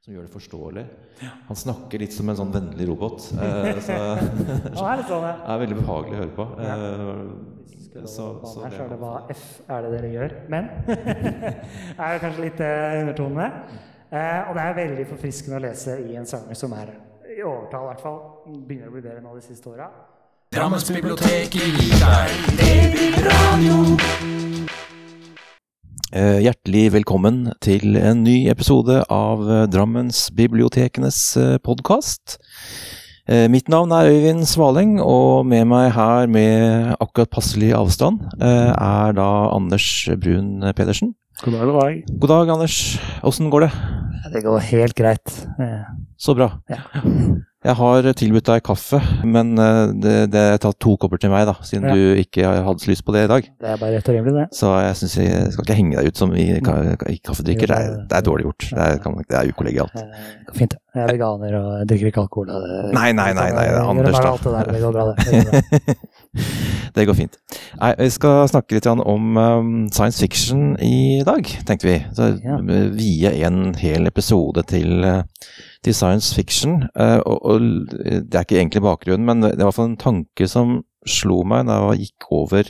som gjør det forståelig. Han snakker litt som en sånn vennlig robot. Eh, så er sånn, ja. er veldig behagelig å høre på. Ja. Eh, så, så Her står hva F er det dere gjør. Men er det kanskje litt undertonende undertonene. Eh, og det er veldig forfriskende å lese i en sanger som er i overtall, i hvert fall. Begynner å bli bedre nå de siste åra. Drammensbiblioteket gir deg DB-radio. Eh, Hjertelig velkommen til en ny episode av eh, Drammensbibliotekenes podkast. Mitt navn er Øyvind Svaleng, og med meg her med akkurat passelig avstand eh, er da Anders Brun Pedersen. God dag, god dag. God dag, Anders. Åssen går det? Det går helt greit. Eh, Så bra. Ja. Jeg har tilbudt deg kaffe, men eh, det, det tatt to kopper til meg, da, siden Ja. du ikke hadde så lyst på det i dag. Det er bare rett og rimelig, det. Så jeg syns jeg skal ikke henge deg ut som i, ka, i kaffedrikker. Det er, det er dårlig gjort. Det er, kan, det er ukollegialt. Eh, det fint. Jeg er veganer og drikker ikke alkohol. det- Nei, nei, nei, nei, er Anders, da. det. Det går bra, det. det. Går. Det fint. Nei, vi skal snakke litt om um, science fiction i dag, tenkte vi. Så, Vie en hel episode til, uh, til science fiction. Uh, og, og det er ikke egentlig bakgrunnen, men det er i hvert fall en tanke som slo meg da jeg gikk over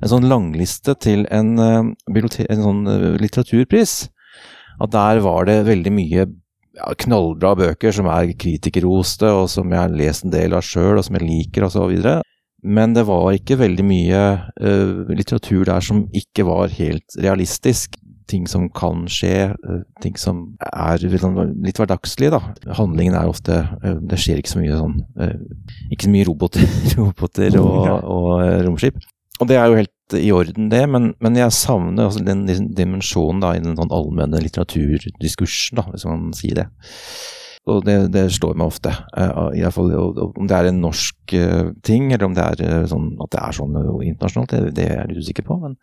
en sånn langliste til en, uh, en sånn uh, litteraturpris. At der var det veldig mye ja, knallbra bøker som er kritikerroste, og som jeg har lest en del av sjøl, og som jeg liker, og så videre. Men det var ikke veldig mye uh, litteratur der som ikke var helt realistisk. Ting som kan skje, eh, ting som er litt sånn- hverdagslige, da. Handlingen er ofte eh, Det skjer ikke så mye sånn eh, Ikke så mye roboter, roboter og, og romskip. Og det er jo helt i orden, det, men, men jeg savner altså den dimensjonen da, i den sånn allmenne litteraturdiskursen, da, hvis man sier det. Og det, det slår meg ofte. i fall, Om det er en norsk ting, eller om det er sånn at det er sånn internasjonalt, det, det er jeg litt usikker på. Men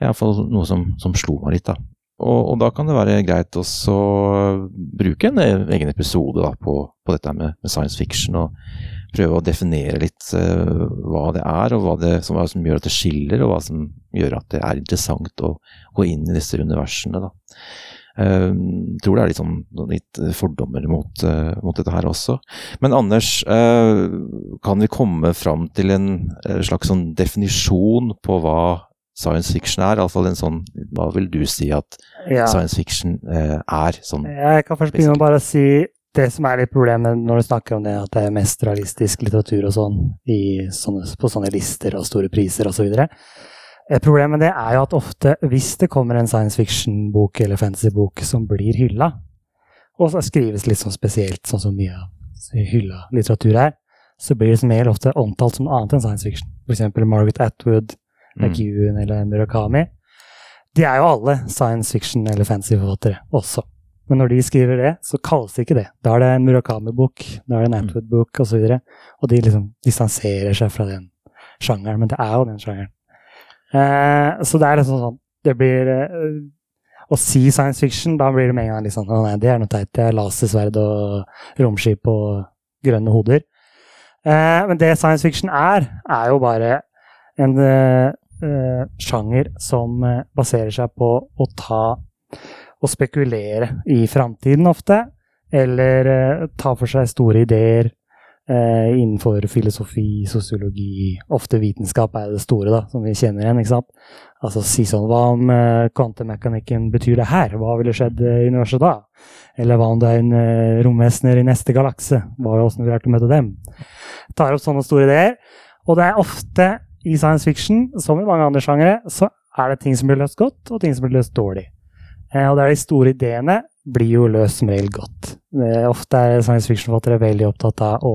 i hvert fall noe som, som slo meg litt. da. Og, og da kan det være greit å bruke en eh, egen episode da, på, på dette med, med science fiction. og prøve å definere litt uh, hva det er, og hva, det, som, hva som gjør at det skiller, og hva som gjør at det er interessant å gå inn i disse universene. Da. Eh, tror det er litt, sånn, litt fordommer mot, uh, mot dette her også. Men Anders, uh, kan vi komme fram til en slags sånn definisjon på hva science fiction er? Iallfall en sånn Hva vil du si at Ja. science fiction eh, er? Sånn, Jeg kan først begynne med bare å si det som er litt problemet når du snakker om det at det er mest realistisk litteratur og sånn i sånne, på sånne lister og store priser osv. Problemet med det er jo at ofte, hvis det kommer en science fiction-bok eller fantasy-bok som blir hylla, og så skrives litt sånn spesielt, sånn som mye av hylla litteratur er, så blir det som regel ofte omtalt som annet enn science fiction. Eksempel Margaret Atwood, mm, McEwan eller Murakami. De er jo alle science fiction- eller fantasy-forfattere også. Men når de skriver det, så kalles det ikke det. Da er det en Murakami-bok, da er det en Antwood-bok osv. Og, så og de liksom distanserer seg fra den sjangeren. Men det er jo den sjangeren. Eh, så det er liksom sånn Det blir eh, Å si science fiction, da blir det med en gang litt sånn Å nei, det er noe teit. Det er lasersverd og romskip og grønne hoder. Eh, men det science fiction er, er jo bare en eh, sjanger som eh, baserer seg på å ta og spekulere i framtiden ofte, eller eh, ta for seg store ideer eh, innenfor filosofi, sosiologi, ofte vitenskap er det store, da, som vi kjenner igjen. ikke sant? Altså si sånn Hva om eh, kvantemekanikken betyr det her? Hva ville skjedd i universet da? Eller hva om det er en eh, romvesener i neste galakse? Hva Åssen ville det vært å møte dem? Tar opp sånne store ideer. Og det er ofte i science fiction, som i mange andre sjangere, så er det ting som blir løst godt, og ting som blir løst dårlig. Eh, og det er de store ideene blir jo løst som regel godt. Eh, ofte er science fiction-forfattere veldig opptatt av å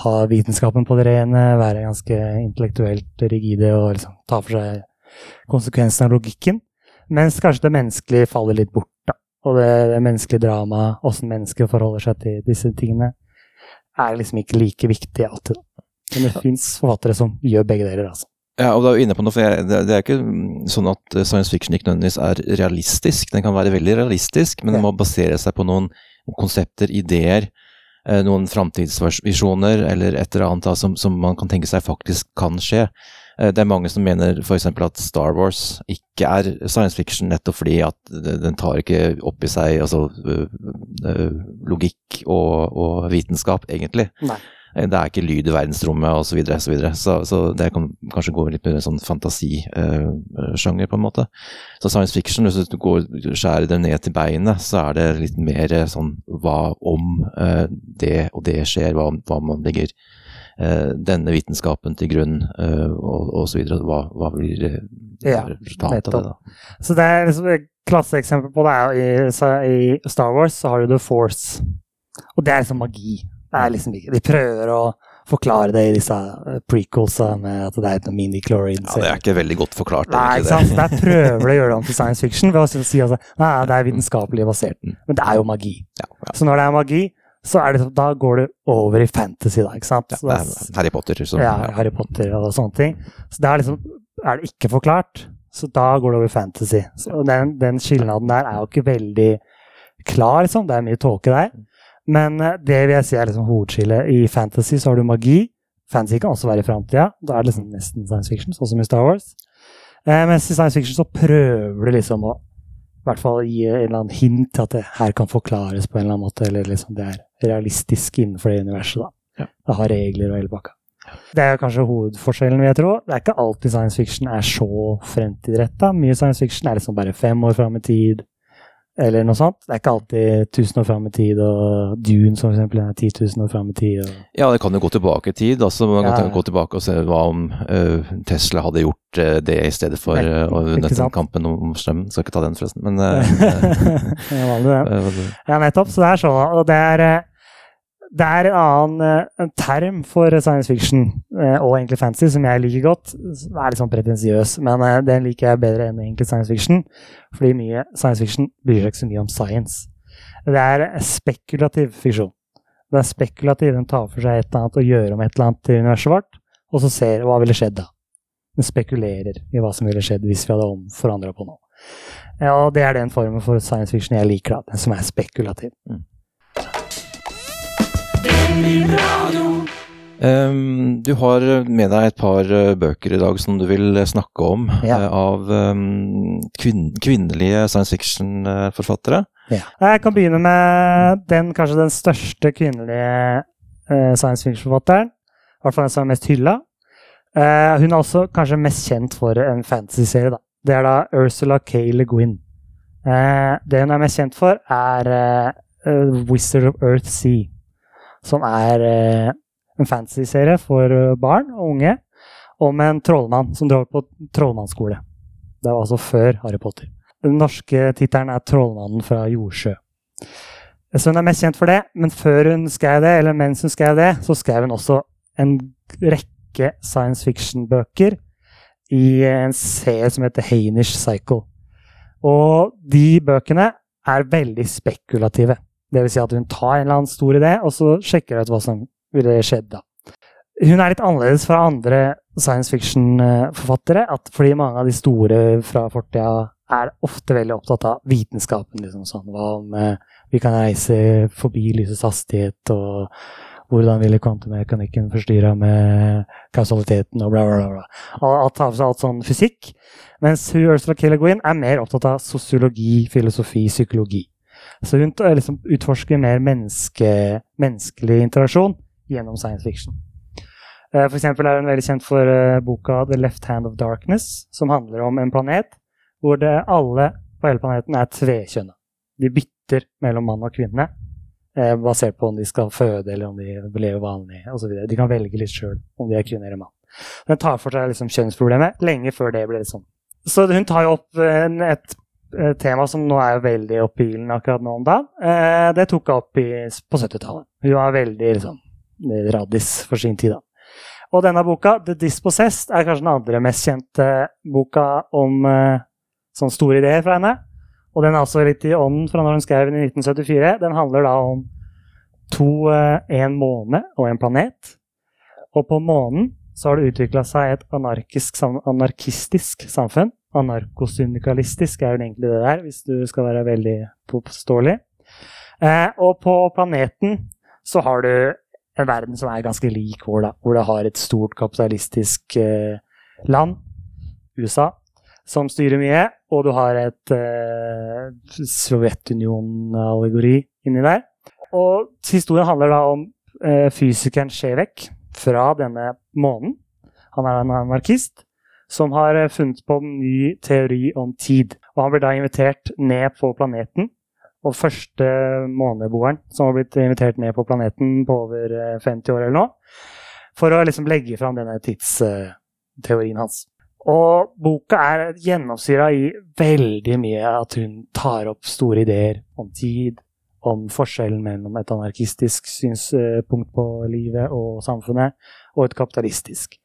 ha vitenskapen på det rene, være ganske intellektuelt rigide og liksom ta for seg konsekvensen av logikken. Mens kanskje det menneskelige faller litt bort. da. Og det, det menneskelige dramaet, åssen mennesker forholder seg til disse tingene, er liksom ikke like viktig alltid. da. Men det fins forfattere som gjør begge deler, altså. Ja, og du er jo inne på noe, for jeg, det, det er ikke sånn at eh, science fiction ikke nødvendigvis er realistisk. Den kan være veldig realistisk, men den må basere seg på noen konsepter, ideer, eh, noen framtidsvisjoner eller et eller annet da, som, som man kan tenke seg faktisk kan skje. Eh, Det er mange som mener f.eks. at Star Wars ikke er science fiction nettopp fordi at den tar ikke opp i seg altså, logikk og, og vitenskap, egentlig. Nei. Eh, Det er ikke lyd i verdensrommet osv. Så, videre, så, videre. så Så det kan kanskje gå litt mer sånn fantasisjanger, på en måte. Så science fiction, hvis du går, skjærer det ned til beinet, så er det litt mer eh, sånn hva om eh, det og det skjer, hva, hva man legger eh, denne vitenskapen til grunn, eh, og, og så videre. Hva, hva blir eh, Ja, resultatet av det, da? Så det er liksom et klasseeksempel på det er i, i Star Wars så har du The Force. Og det er liksom magi. Det er liksom ikke De prøver å forklare det i disse prequelsene prequelsa med at det er noen mini-chlorines. Ja, det er ikke veldig godt forklart, Nei, ikke sant? Der prøver de å gjøre det om til science fiction ved å si at nei, det er vitenskapelig basert. Men det er jo magi. Ja, ja. Så når det er magi, så er det, da går det over i fantasy, da. ikke sant? Ja, det er Harry Potter. Så, ja, Harry Potter og sånne ting. Så det er liksom Er det ikke forklart, så da går det over i fantasy. Så den, den skilnaden der er jo ikke veldig klar, liksom. Det er mye tåke der. Men eh, det vil jeg si er liksom hovedskillet. I fantasy så har du magi. Fantasy kan også være i framtida. Da er det liksom nesten science fiction, sånn som i Star Wars. Eh, mens i science fiction så prøver du liksom å i hvert fall gi en eller annen hint til at det her kan forklares på en eller annen måte, eller liksom det er realistisk innenfor det universet, da. Ja. Det har regler og hele pakka. Det er kanskje hovedforskjellen, vil jeg tro. Det er ikke alltid science fiction er så fremtidsretta. Mye science fiction er liksom bare fem år fram i tid, eller noe sånt. Det er ikke alltid 1000 år fram i tid, og Dune som for eksempel er 10 000 år fram i tid. Og... Ja, det kan jo gå tilbake i tid. Altså, man kan Ja, gå tilbake og se hva om uh, Tesla hadde gjort uh, det i stedet for uh, ikke vunnet kampen om strømmen. Skal ikke ta den, forresten. Men uh, det er vanlig, det. Ja. eh, Ja, nettopp. Så det er sånn, og det er, eh, det er en annen eh, en term for science fiction, eh, og egentlig fantasy, som jeg liker godt. Det er litt sånn pretensiøs, men eh, den liker jeg bedre enn egentlig science fiction. Fordi mye science fiction bryr seg ikke så mye om science. Det er spekulativ fiksjon. Det er spekulativ. Den tar for seg et eller annet og gjør om et eller annet til universet vårt, og så ser hva ville skjedd da. Den spekulerer i hva som ville skjedd hvis vi hadde omforandra på noe. Ja, og det er den formen for science fiction jeg liker, da. Den som er spekulativ. Ehm, du har med deg et par eh, bøker i dag som du vil eh, snakke om, Ja. eh, av um, kvin kvinnelige science fiction-forfattere. Jeg kan begynne med den kanskje den største kvinnelige uh, science fiction-forfatteren. I hvert fall den som er mest hylla. Uh, hun er også kanskje mest kjent for en fantasy-serie. da. Det er da Ursula K. Le Guin. Uh, det hun er mest kjent for, er Wizard of Earth Sea. Som er eh, en fantasy-serie for eh, barn og unge om en trollmann som drar på trollmannsskole. Det var altså før Harry Potter. Den norske tittelen er 'Trollmannen fra Jordsjø'. Så hun er mest kjent for det, men før hun skrev det, eller mens hun skrev det, så skrev hun også en rekke science fiction-bøker i en serie som heter Hainish Cycle. Og de bøkene er veldig spekulative. Det vil si at hun tar en eller annen stor idé, og så sjekker hun ut hva som ville skjedd da. Hun er litt annerledes fra andre science fiction-forfattere, fordi mange av de store fra fortida er ofte veldig opptatt av vitenskapen. liksom sånn, Hva om eh, vi kan reise forbi lysets hastighet, og hvordan ville kvantemekanikken forstyrra med kausaliteten, og bla, bla, bla. Alt tar for seg alt sånn fysikk. Mens hun, Ursula Killer Le er mer opptatt av sosiologi, filosofi, psykologi. Så hun liksom utforsker mer menneske, menneskelig interaksjon gjennom science fiction. Eh, For eksempel er hun veldig kjent for eh, boka The Left Hand of Darkness, som handler om en planet hvor det alle på hele planeten er tvekjønna. De bytter mellom mann og kvinne, eh, basert på om de skal føde eller om de lever vanlig osv. De kan velge litt sjøl om de er kvinne eller mann. Den tar for seg liksom kjønnsproblemet lenge før det ble sånn. Så hun tar jo opp et tema som nå er veldig ilden akkurat nå om dagen. Eh, det tok jeg opp i, på 70-tallet. Hun var veldig liksom, radis for sin tid, da. Og denne boka, The Dispossessed, er kanskje den andre mest kjente boka om eh, sånne store ideer fra henne. Og den er også litt i ånden fra når hun skrev den i 1974. Den handler da om to, eh, en måne og en planet. Og på månen så har det utvikla seg et anarkistisk samfunn. Anarkosyndikalistisk er jo egentlig det der, hvis du skal være veldig påståelig. Eh, og på planeten så har du en verden som er ganske lik vår, da, hvor det har et stort kapitalistisk eh, land, USA, som styrer mye, og du har et eh, Sovjetunionen-allegori inni der. Og historien handler da om eh, fysikeren Sjevek fra denne månen. Han er en anarkist som har eh, funnet på en ny teori om tid. Og han blir da invitert ned på planeten. Og første måneboeren som har blitt invitert ned på planeten på over eh, 50 år eller noe, for å liksom legge fram denne tidsteorien hans. Og boka er gjennomsyra i veldig mye at hun tar opp store ideer om tid, om forskjellen mellom et anarkistisk synspunkt på livet og samfunnet, og et kapitalistisk.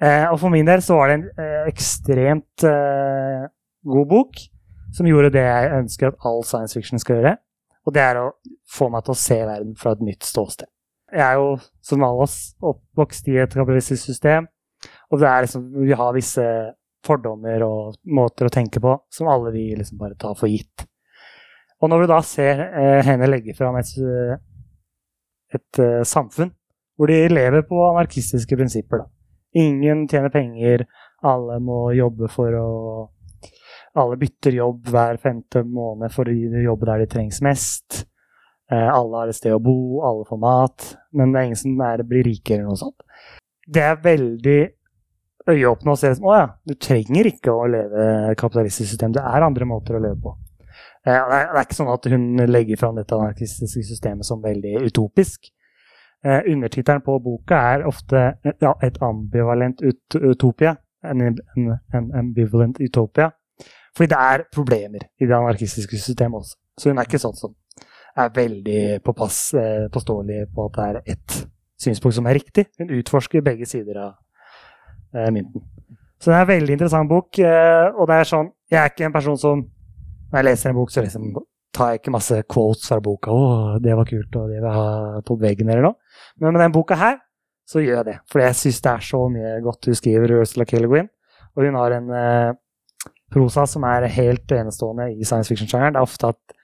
Eh, og for min del så var det en eh, ekstremt eh, god bok, som gjorde det jeg ønsker at all science fiction skal gjøre. Og det er å få meg til å se verden fra et nytt ståsted. Jeg er jo, som alle oss, oppvokst i et kapitalistisk system. Og liksom, vi har visse fordommer og måter å tenke på som alle vi liksom bare tar for gitt. Og når du da ser eh, henne legge fram et, et, et samfunn hvor de lever på anarkistiske prinsipper, da. Ingen tjener penger, alle må jobbe for å Alle bytter jobb hver femte måned for å jobbe der de trengs mest. Eh, alle har et sted å bo, alle får mat, men det er ingen som er, blir rike eller noe sånt. Det er veldig øyeåpne å se som å ja, du trenger ikke å leve kapitalistisk system. Det er andre måter å leve på. Eh, det, er, det, er, ikke sånn at hun legger fram dette anarkistiske systemet som veldig utopisk. Eh, Undertittelen på boka er ofte ja, et ambivalent ut utopia. En, en, en ambivalent utopia. Fordi det er problemer i det anarkistiske systemet også. Så hun er ikke sånn som er veldig påpass, eh, påståelig på at det er ett synspunkt som er riktig. Hun utforsker begge sider av eh, mynten. Så det er en veldig interessant bok. Eh, og det er sånn Jeg er ikke en person som Når jeg leser en bok, så liksom tar jeg ikke masse quotes fra boka. 'Å, det var kult', og 'det vil jeg ha på veggen', eller noe. Men med den boka her, så gjør jeg det. For jeg syns det er så mye godt hun skriver, Ursula K. Og hun har en eh, prosa som er helt enestående i science fiction-sjangeren. Det er ofte at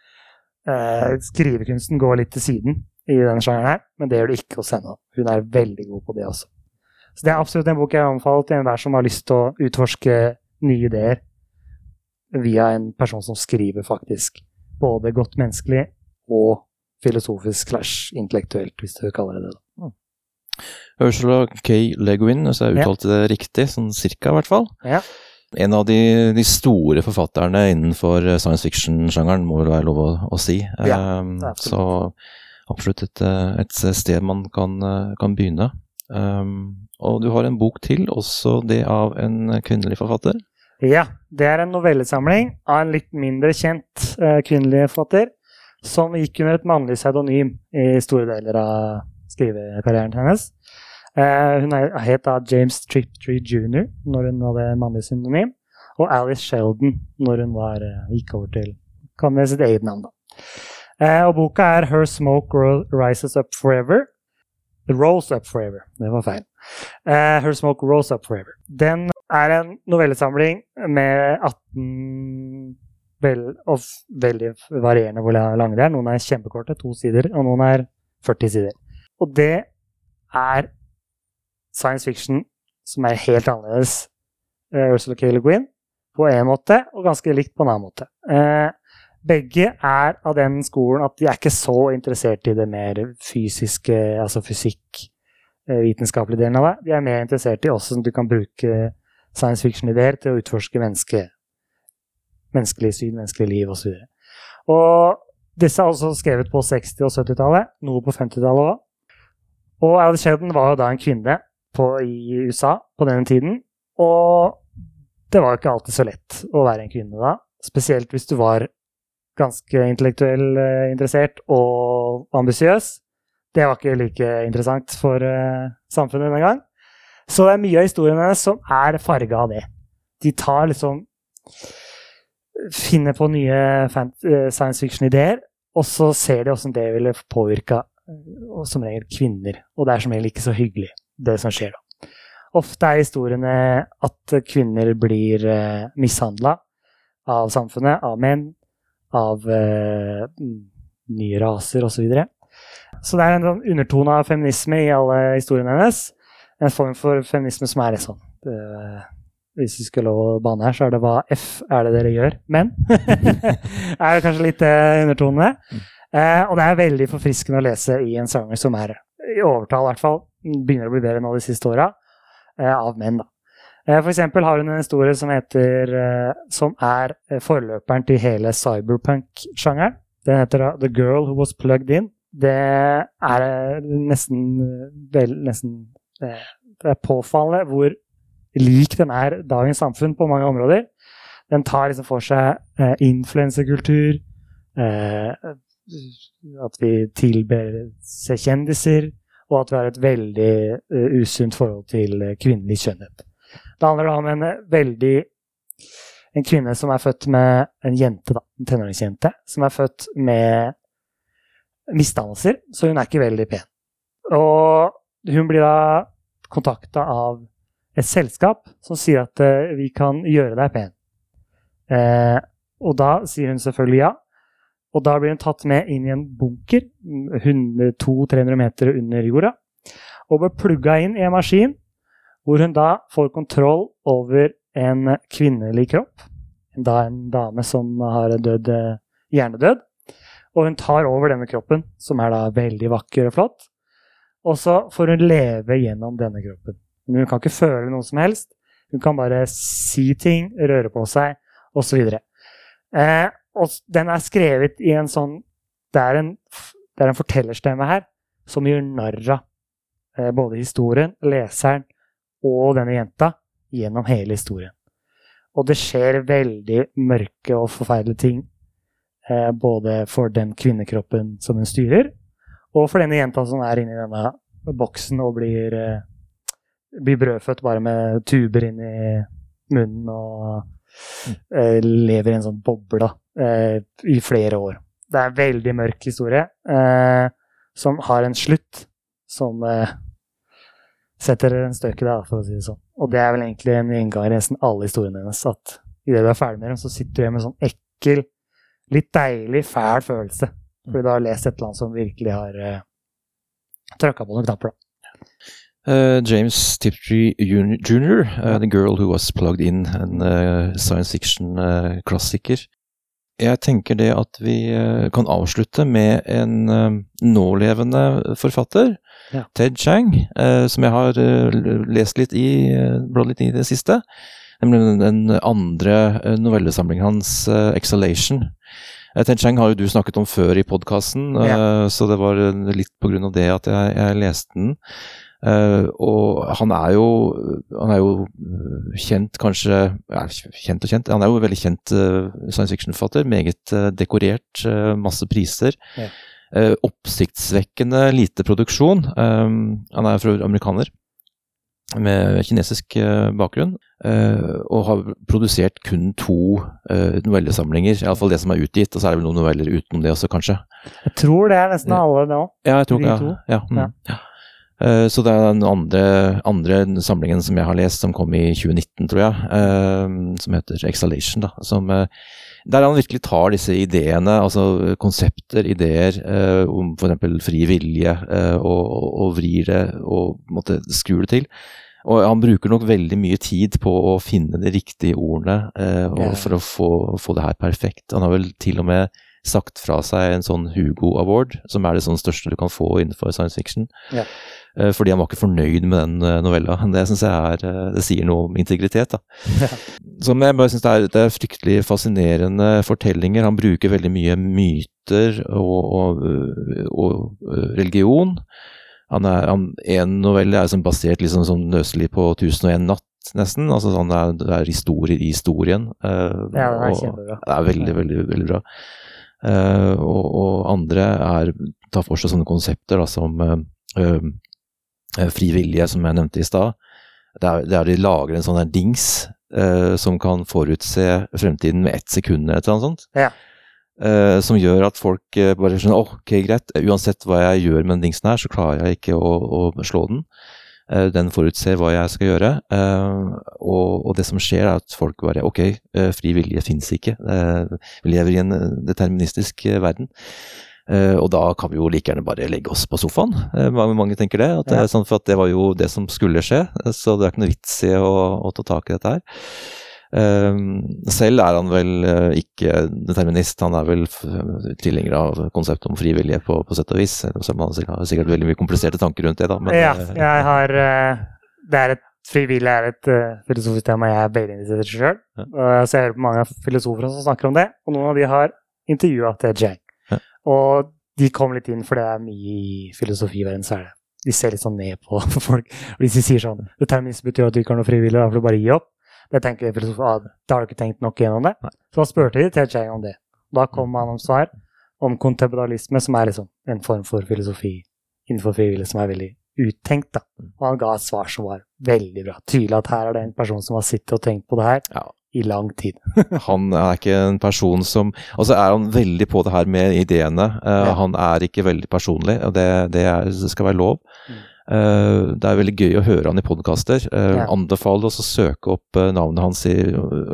eh, skrivekunsten går litt til siden i denne sjangeren her, men det gjør det ikke hos henne. Hun er veldig god på det også. Så det er absolutt en bok jeg anbefaler til enhver som har lyst til å utforske nye ideer via en person som skriver faktisk både godt menneskelig og filosofisk slash intellektuelt, hvis du kaller det det. da. Ursula K. Leguin, hvis jeg uttalte det riktig, sånn cirka i hvert fall. Ja. En av de, de store forfatterne innenfor science fiction-sjangeren, må vel være lov å, å si. Ja, Um, absolutt. så absolutt et, eh, et sted man kan, eh, kan begynne. Um, og du har en bok til, også det av en kvinnelig forfatter. Ja, det er en novellesamling av en litt mindre kjent uh, kvinnelig forfatter, som gikk under et mannlig pseudonym i store deler av skrivekarrieren hennes. Eh, hun het da James Triptree jr. når hun hadde mannlig synonym, og Alice Sheldon når hun var, eh, gikk over til kan sitt eget navn. da. Eh, og boka er Her Smoke Rises Up Forever. Rose Up Forever. Det var feil. Eh, Her Smoke Rose Up Forever. Den er en novellesamling med 18 vel, og veldig varierende hvor lange de er. Noen er kjempekorte, to sider, og noen er 40 sider. Og det er science fiction som er helt annerledes. Uh, Ursula K. Le Guin på en måte, og ganske likt på en annen måte. Eh, begge er av den skolen at de er ikke så interessert i det mer fysiske, altså fysikk, eh, vitenskapelige delen av det. De er mer interessert i hvordan du kan bruke science fiction-ideer til å utforske menneske, menneskelig syn, menneskelig liv osv. Og disse er også skrevet på 60- og 70-tallet, noe på 50-tallet òg. Og Alice Sheldon var jo da en kvinne på, i USA på denne tiden. Og det var jo ikke alltid så lett å være en kvinne da. Spesielt hvis du var ganske intellektuell eh, interessert og ambisiøs. Det var ikke like interessant for eh, samfunnet denne gang. Så det er mye av historiene som er farga av det. De tar liksom Finner på nye eh, science fiction-ideer, og så ser de åssen det ville påvirka som regel kvinner. Og det er som regel ikke så hyggelig, det som skjer da. Ofte er historiene at kvinner blir eh, mishandla av samfunnet, av menn, av eh, nye raser osv. Så, videre. så det er en sånn undertone av feminisme i alle historiene hennes. En form for feminisme som er litt sånn eh, Hvis vi skulle lov å banne her, så er det hva F er det dere gjør? Men er det kanskje litt eh, undertone. Eh, og det er veldig forfriskende å lese i en sanger som er i overtall, i hvert fall, begynner å bli bedre nå de siste åra, eh, av menn. da. Eh, for eksempel har hun en historie som heter eh, Som er eh, forløperen til hele cyberpunk-sjangeren. Den heter da The Girl Who Was Plugged In. Det er nesten vel Nesten Det er påfallende hvor lik den er dagens samfunn på mange områder. Den tar liksom for seg eh, influensekultur, eh, at vi tilber seg kjendiser, og at vi har et veldig eh, usunt forhold til eh, kvinnelig kjønnhet. Det handler da om en eh, veldig En kvinne som er født med en jente, da, en tenåringsjente, som er født med misdannelser, så hun er ikke veldig pen. Og hun blir da kontakta av et selskap som sier at eh, vi kan gjøre deg pen. Eh, og da sier hun selvfølgelig ja. Og da blir hun tatt med inn i en bunker 200-300 meter under jorda. Og blir plugga inn i en maskin hvor hun da får kontroll over en kvinnelig kropp. Da en dame som har dødd eh, hjernedød. Og hun tar over denne kroppen, som er da veldig vakker og flott. Og så får hun leve gjennom denne kroppen. Men hun kan ikke føle noe som helst. Hun kan bare si ting, røre på seg, osv. Eh, og den er skrevet i en sånn Det er en, det er en fortellerstemme her som gjør narr av eh, både historien, leseren og denne jenta gjennom hele historien. Og det skjer veldig mørke og forferdelige ting. Eh, både for den kvinnekroppen som hun styrer, og for denne jenta som er inni denne boksen og blir, eh, blir brødfødt bare med tuber inn i munnen og eh, lever i en sånn boble eh, i flere år. Det er en veldig mørk historie eh, som har en slutt som eh, setter en støk i deg, for å si det sånn. Og det er vel egentlig en inngang i nesten alle historiene hennes. At idet du er ferdig med dem, så sitter du igjen med en sånn ekkel, litt deilig, fæl følelse. Fordi du har lest et eller annet som virkelig har uh, trykka på noen knapper. da. Eh, James Tiptree jr., uh, The Girl Who Was Plugged In, en uh, science fiction-klassiker. Jeg tenker det at vi eh, kan avslutte med en eh, nålevende forfatter, Ja. Ted Chang, eh, som jeg har eh, lest litt i, eh, bladd litt i det siste. Nemlig den, den andre eh, novellesamlingen hans, eh, 'Exhalation'. Eh, Ted Chang har jo du snakket om før i podkasten, så det var eh, litt på grunn av det at jeg, jeg leste den. Eh, og han er jo han er jo eh, kjent, kanskje ja, Kjent og kjent. Han er jo veldig kjent uh, science fiction-forfatter. Meget uh, dekorert, masse priser. Ja. Oppsiktsvekkende lite produksjon. Um, han er fra amerikaner med kinesisk bakgrunn, og har produsert kun to novellesamlinger. Iallfall det som er utgitt, og så er det vel noen noveller utenom det også, kanskje. Jeg tror det er nesten alle nå. Ja, jeg tror De ja, to? Ja, mm, Ja. Eh, Så det er den andre, andre samlingen som jeg har lest, som kom i 2019, tror jeg, eh, som heter Exhalation. Da, som, eh, der han virkelig tar disse ideene, altså konsepter, ideer om f.eks. fri vilje, og, og, og vrir det og måtte skrur det til. Og han bruker nok veldig mye tid på å finne de riktige ordene eh, og for å få, få det her perfekt. Han har vel til og med sagt fra seg en sånn Hugo Award, som er det sånn største du kan få innenfor science fiction. Ja. Eh, Fordi han var ikke fornøyd med den eh, novella. Det synes jeg er, eh, det sier noe om integritet. da. Som jeg bare synes det er, det er fryktelig fascinerende fortellinger. Han bruker veldig mye myter og, og, og religion. Han er, han, en novelle er liksom basert liksom sånn løselig på 1001 natt, nesten. Altså sånn det er, det er historier i historien. Uh, Ja, det er kjempebra. det er veldig, veldig, veldig bra. Uh, og, og andre er, tar for seg sånne konsepter da, som eh, fri vilje, som jeg nevnte i stad. Det er der de lager en sånn der dings eh, som kan forutse fremtiden med ett sekund eller noe sånt. Ja. Eh, som gjør at folk eh, bare skjønner ok, greit, uansett hva jeg gjør med den dingsen her, så klarer jeg ikke å, å slå den. Eh, den forutser hva jeg skal gjøre. eh, og, og det som skjer, er at folk bare Ok, eh, fri vilje fins ikke. Eh, vi lever i en eh, deterministisk eh, verden. Eh, og da kan vi jo like gjerne bare legge oss på sofaen. Eh, mange, tenker det. At det er sånn, for det var jo det som skulle skje, så det er ikke noe vits i å, å ta tak i dette her. Ehm, selv er han vel eh, ikke determinist, han er vel tilhenger av konseptet om frivillige på, på sett og vis. selv om han har sikkert veldig mye kompliserte tanker rundt det, da. Men, ja, jeg har Det er et frivillig er et uh, filosofisk tema jeg er veldig interessert i sjøl. Ja. så jeg hører på mange filosofer som snakker om det, og noen av de har intervjua TJ. Og de kom litt inn, for det er mye i filosofiverdenen, så er det De ser litt sånn ned på folk. Hvis de sier sånn Determinisme betyr at du ikke har noe frivillig, da får du bare gi opp. Det tenker filosofen, ah, Da har du ikke tenkt nok gjennom det. Så da spurte de Ted Chiang om det. Da kom han om svar om kontemporalisme, som er liksom en form for filosofi innenfor frivillig som er veldig uttenkt. da. Og han ga et svar som var veldig bra. Tydelig at her er det en person som har sittet og tenkt på det her Ja. I lang tid. Han er ikke en person som Og så er han veldig på det her med ideene. Uh, Ja. Han er ikke veldig personlig, og det, det, er, det skal være lov. Mm. Eh, det er veldig gøy å høre han i podkaster. Uh, Ja. Anbefaler oss å søke opp eh, navnet hans i,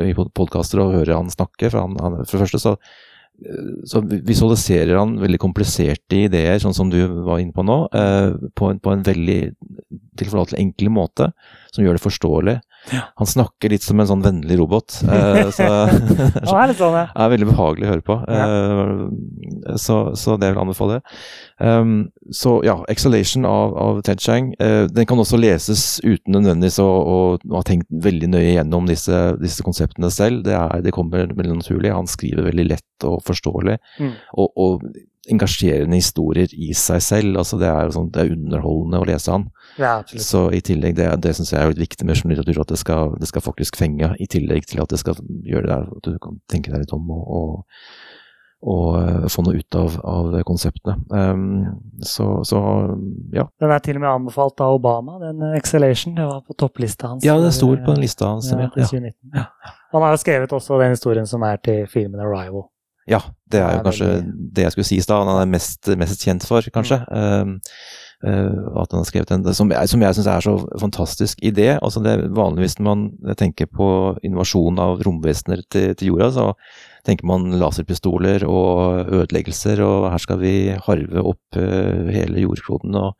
i podkaster og høre han snakke. For, han, han, for det første så, eh, så visualiserer han veldig kompliserte ideer, sånn som du var inne på nå, eh, på, en, på en veldig tilforlatelig enkel måte, som gjør det forståelig. Han snakker litt som en sånn vennlig robot. eh, så Han er litt sånn, ja. er veldig behagelig å høre på. Eh, så, så det vil jeg anbefale. Um, så ja, 'Exhalation' av, av Ted Chiang. eh, den kan også leses uten nødvendigvis å ha tenkt veldig nøye gjennom disse, disse konseptene selv. Det, er, det kommer veldig naturlig. Han skriver veldig lett og forståelig. Mm. Og, og engasjerende historier i seg selv. altså Det er, sånn, det er underholdende å lese han. ja. Så i tillegg, det, det syns jeg er litt viktig med skjønnlitteratur, at det skal, det skal faktisk fenge, i tillegg til at det skal gjøre det der, at du kan tenke deg litt om og, og, og eh, få noe ut av, av konseptene. Um, så, så ja. Den er til og med anbefalt av Obama, den eh, Exhalation. Det var på topplista hans. Ja, det sto på den lista hans. ja, Ja, til 2019. Ja. Han har jo skrevet også den historien som er til filmen 'Arrival'. Ja, det er jo kanskje det jeg skulle si i stad. Han er mest, mest kjent for, kanskje. Mm. Uh, at han har skrevet en som jeg, som jeg syns er så fantastisk idé. altså det er Vanligvis når man tenker på invasjon av romvesener til, til jorda, så tenker man laserpistoler og ødeleggelser, og her skal vi harve opp uh, hele jordkloden og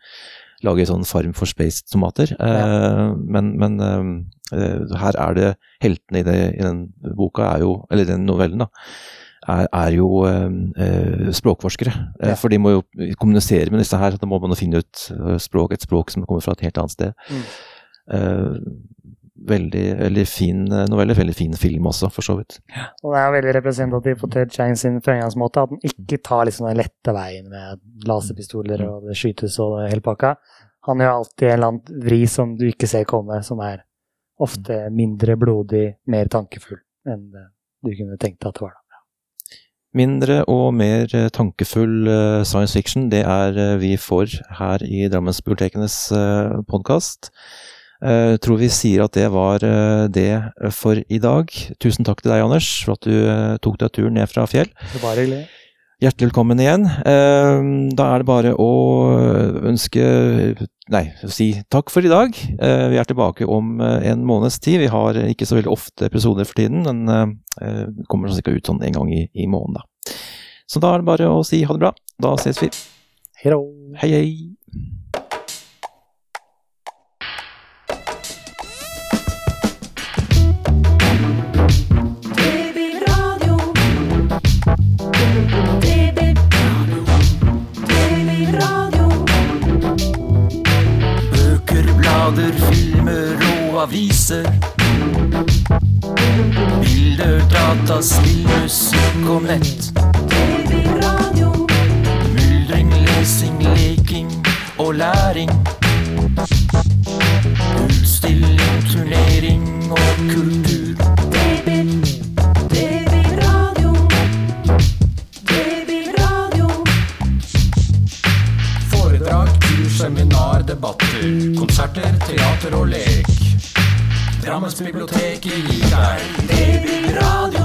lage sånn farm for space-tomater. Eh, men men eh, her er det heltene i, det, i den boka, er jo, eller den novellen, da, er, er jo eh, eh, språkforskere. Eh, Ja. For de må jo kommunisere med disse her. Da må man jo finne ut eh, språk, et språk som kommer fra et helt annet sted. Mm. Eh, veldig, veldig fin novelle, veldig fin film også, for så vidt. Og det er jo veldig representativt for Ted Chiang sin fremgangsmåte at han ikke tar liksom den lette veien med laserpistoler og det skytes og hele pakka. Han gjør alltid en eller annen vri som du ikke ser komme, som er ofte mindre blodig, mer tankefull enn du kunne tenkt at det var. da. Mindre og mer eh, tankefull eh, science fiction, det er eh, vi får her i Drammensbibliotekenes podkast. Tror vi sier at det var det for i dag. Tusen takk til deg, Anders, for at du tok deg turen ned fra Fjell. Det var hyggelig. Hjertelig velkommen igjen. Eh, Da er det bare å ønske Nei, si takk for i dag. Eh, Vi er tilbake om eh, en måneds tid. Vi har ikke så veldig ofte episoder for tiden, men eh, kommer sånn ut sånn en gang i, i måneden, da. Så da er det bare å si ha det bra. Da ses vi. Hei, hei. Aviser. Bilder, data, spillmusikk og nett. Myldring, lesing, leking og læring. Utstilling, turnering og kultur. Foredrag, kurs, seminar, debatter. Konserter, teater og lek. Drammens bibliotek Det deg Babyradio.